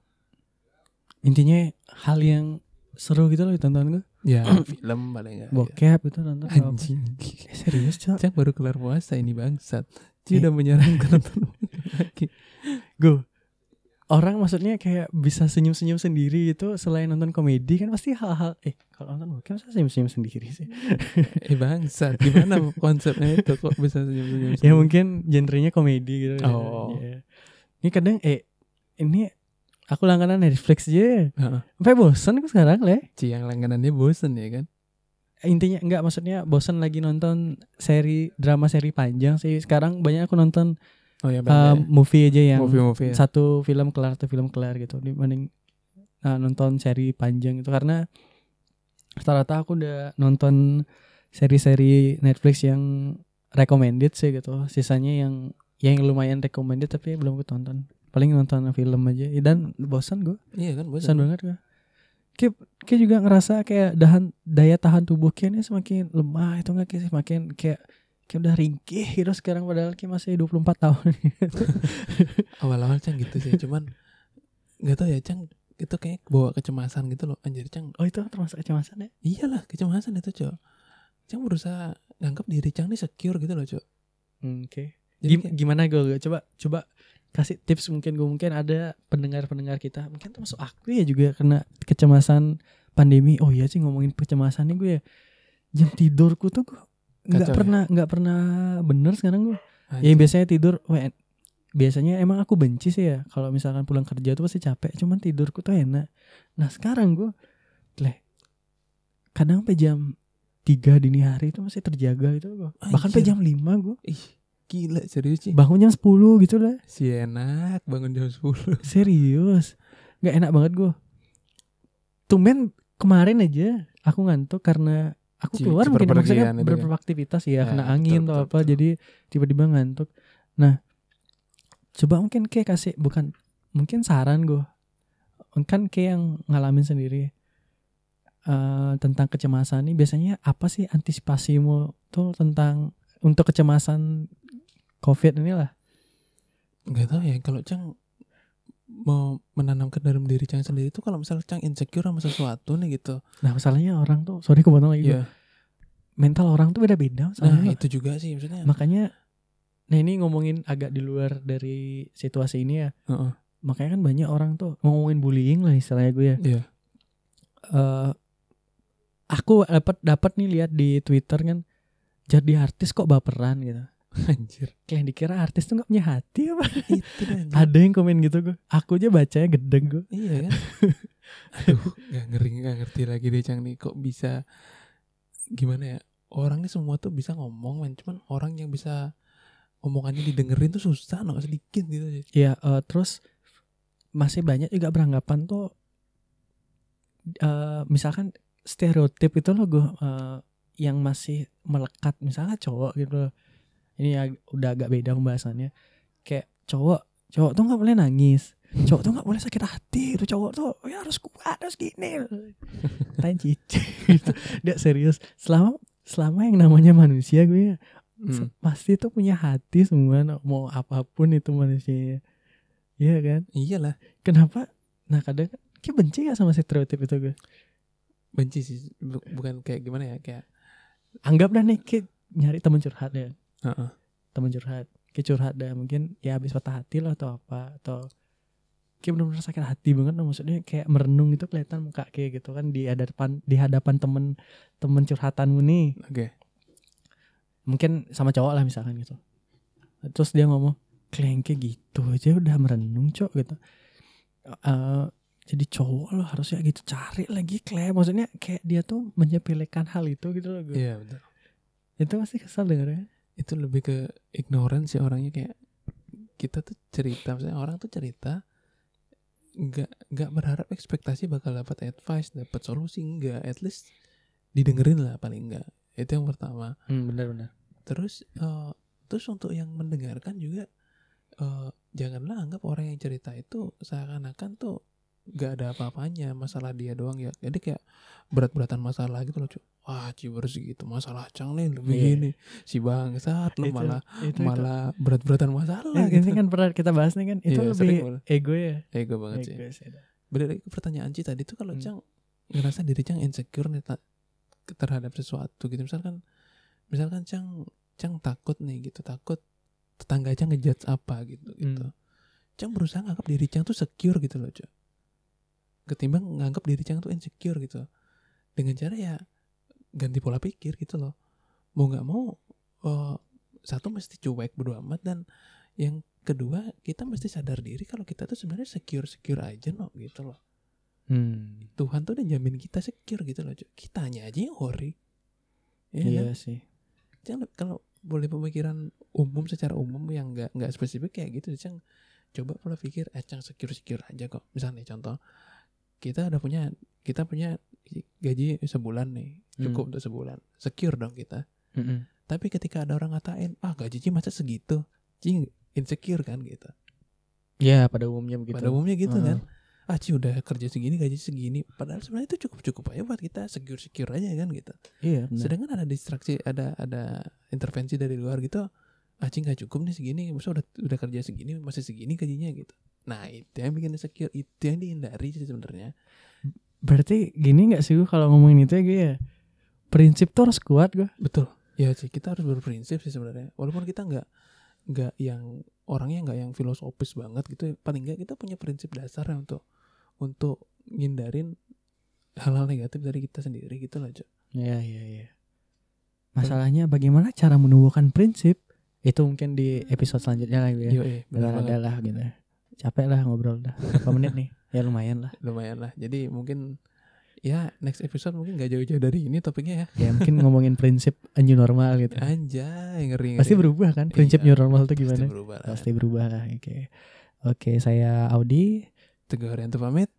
intinya hal yang seru gitu loh ditonton gue Ya, film paling enggak. bokep itu nonton? Anjing. Eh, serius cok Cang baru kelar puasa ini bangsat. Eh. Dia udah menyarankan [laughs] nonton lagi. gue orang maksudnya kayak bisa senyum-senyum sendiri gitu selain nonton komedi kan pasti hal-hal eh kalau nonton bokep masa senyum-senyum sendiri sih [laughs] Eh bangsat, gimana konsepnya itu kok bisa senyum-senyum? ya mungkin genrenya komedi gitu Oh. Ya. ini kadang eh ini aku langganan Netflix aja Heeh. sampai bosan aku sekarang le Ci yang langganannya bosen ya kan? intinya enggak maksudnya bosan lagi nonton seri drama seri panjang sih sekarang banyak aku nonton Oh ya uh, movie aja yang movie-movie. ya. satu film kelar satu film kelar gitu dibanding uh, nonton seri panjang itu karena rata-rata aku udah nonton seri-seri Netflix yang recommended sih gitu sisanya yang yang lumayan recommended tapi belum aku tonton paling nonton film aja. Dan bosan gue Iya kan bosan. Banget gue kayak, kayak juga ngerasa kayak dahan daya tahan tubuh kayaknya semakin lemah itu nggak kayak semakin kayak kayak udah ringkih gitu sekarang padahal kayak masih 24 tahun. [laughs] Awal-awal Cang gitu sih, cuman nggak tahu ya Cang itu kayak bawa kecemasan gitu loh. Anjir Cang. oh itu termasuk kecemasan ya? Iyalah kecemasan itu Cok. Cang berusaha nganggap diri Cang nih secure gitu loh Cok. oke. Jadi Gim- kayak- gimana gue coba coba kasih tips mungkin gue mungkin ada pendengar-pendengar kita. Mungkin termasuk aku ya juga kena kecemasan pandemi. Oh iya sih ngomongin kecemasan nih gue ya. Jam tidurku tuh gue nggak ya? pernah nggak pernah bener sekarang gue ya anjir. biasanya tidur wah, en- biasanya emang aku benci sih ya. Kalau misalkan pulang kerja tuh pasti capek cuman tidurku tuh enak. Nah sekarang gue leh kadang sampai jam 3 dini hari itu masih terjaga gitu gue bahkan sampai jam 5 gue Ih, gila serius sih. bangun jam 10 gitu lah Si enak bangun jam 10. [laughs] serius nggak enak banget gue tumben kemarin aja aku ngantuk karena aku keluar ci mungkin maksudnya berpergian itu kan. ya, Ya, kena betul, angin betul, atau apa betul. jadi tiba-tiba ngantuk nah coba mungkin kayak kasih bukan mungkin saran gue kan kayak yang ngalamin sendiri eh, tentang kecemasan ini biasanya apa sih antisipasimu tuh tentang untuk kecemasan covid ini lah Gak tau ya kalau Cang mau menanamkan dalam diri Cang sendiri itu kalau misalnya Cang insecure sama sesuatu nih gitu. nah masalahnya orang tuh sorry aku potong lagi gua. Iya. mental orang tuh beda-beda Nah, itu juga sih maksudnya. makanya nah ini ngomongin agak di luar dari situasi ini ya Heeh. makanya kan banyak orang tuh ngomongin bullying lah istilahnya gue ya Iya. eh aku dapat dapat nih lihat di Twitter kan jadi artis kok baperan gitu. [laughs] Anjir. Kayak dikira artis tuh gak punya hati apa? Itu anjir. Ada yang komen gitu gue. Aku aja bacanya gedeng gue. Iya kan? [laughs] Aduh, gak ngeri gak ngerti lagi deh Cang nih kok bisa gimana ya? Orang nih semua tuh bisa ngomong man, cuman orang yang bisa omongannya didengerin tuh susah no sedikit gitu. Iya, eh, terus masih banyak juga beranggapan tuh eh misalkan stereotip itu loh gue eh, yang masih melekat misalnya cowok gitu. Ini ag- udah agak beda pembahasannya. Kayak cowok, cowok tuh nggak boleh nangis. Cowok tuh nggak boleh sakit hati. Itu cowok tuh ya harus kuat, harus gini. [laughs] Tain cici gitu. Dia serius. Selama selama yang namanya manusia gue ya Hmm. pasti tuh punya hati semua mau apa pun itu manusia Iya kan Iyalah, kenapa nah kadang kan kayak benci gak sama stereotip itu gue benci sih Bu- bukan kayak gimana ya kayak anggap dah nih kayak nyari temen curhat ya Heeh. temen curhat kayak curhat dah mungkin ya habis patah hati lah atau apa atau kayak benar-benar sakit hati banget maksudnya kayak merenung itu kelihatan muka kayak gitu kan di hadapan di hadapan temen temen curhatanmu nih. Oke. mungkin sama cowok lah misalkan gitu. Terus dia ngomong klengke gitu aja udah merenung cok gitu. Eh, jadi cowok lo harusnya gitu cari lagi klem maksudnya kayak dia tuh menyepelekan hal itu gitu loh gue Iya, betul. itu pasti kesal dengernya Itu lebih ke ignorance sih orangnya kayak kita tuh cerita, misalnya orang tuh cerita nggak nggak berharap ekspektasi bakal dapat advice, dapat solusi enggak, at least didengerin lah paling enggak. Itu yang pertama. hmm, benar-benar Terus eh, terus untuk yang mendengarkan juga eh, janganlah anggap orang yang cerita itu seakan-akan tuh gak ada apa-apanya masalah dia doang ya. Jadi kayak berat-beratan masalah gitu loh cuy wah ciber segitu masalah cang nih lebih Iya. gini. Si bangsat lu Itu- malah itu, malah berat-beratan masalah itu. gitu. ini kan pernah kita bahas nih kan itu Iya, lebih ego ya? Ego banget sih. Ego sih balik lagi ke pertanyaan Ci tadi tuh kalau Hmm. Cang ngerasa diri Cang insecure nih terhadap sesuatu gitu. Misalkan misalkan Cang Cang takut nih gitu takut tetangga Cang ngejudge apa gitu gitu. Hmm. Cang berusaha nganggap diri Cang tuh secure gitu loh Cang ketimbang nganggap diri Cang tuh insecure gitu dengan cara ya ganti pola pikir gitu loh mau nggak mau eh, satu mesti cuek bodo amat dan yang kedua kita mesti sadar diri kalau kita tuh sebenarnya secure secure aja no gitu loh hmm. Tuhan tuh udah jamin kita secure gitu loh Cok. kitanya aja yang worry ya iya kan? sih Jangan kalau boleh pemikiran umum secara umum yang nggak nggak spesifik kayak gitu Cang coba pola pikir eh Cang secure secure aja kok misalnya contoh kita udah punya kita punya gaji sebulan nih cukup untuk sebulan. Secure dong kita. Mm-mm. tapi ketika ada orang ngatain ah gaji Ci masa segitu? Ci insecure kan? gitu. Ya pada umumnya begitu. Pada umumnya gitu Heeh. kan. Ah Ci udah kerja segini gaji segini. Padahal sebenarnya itu cukup cukup aja buat kita secure secure aja kan gitu. Iya benar. Sedangkan ada distraksi ada ada intervensi dari luar gitu ah Ci nggak cukup nih segini. Masa udah udah kerja segini masih segini gajinya gitu. Nah itu yang bikin insecure itu yang dihindari sih sebenarnya. Berarti gini nggak sih gue kalau ngomongin itu ya gue ya prinsip tuh harus kuat gue betul. Ya sih kita harus berprinsip sih sebenarnya. Walaupun kita nggak nggak yang orangnya nggak yang filosofis banget gitu paling nggak kita punya prinsip dasar ya untuk untuk ngindarin hal-hal negatif dari kita sendiri gitu loh Cok. Iya iya iya. Masalahnya bagaimana cara menumbuhkan prinsip itu mungkin di episode selanjutnya lah ya. Benar ada lah gitu. Capek lah ngobrol dah. Berapa menit nih? Ya lumayan lah. lumayan lah jadi mungkin ya next episode mungkin nggak jauh-jauh dari ini topiknya ya Ya mungkin ngomongin prinsip new normal gitu. anjay ngeri, ngeri. Pasti berubah kan? Prinsip Iya, new normal itu pasti gimana? berubah lah. Pasti berubah lah. Oke. Oke, saya Audi. Teguh Haryanto pamit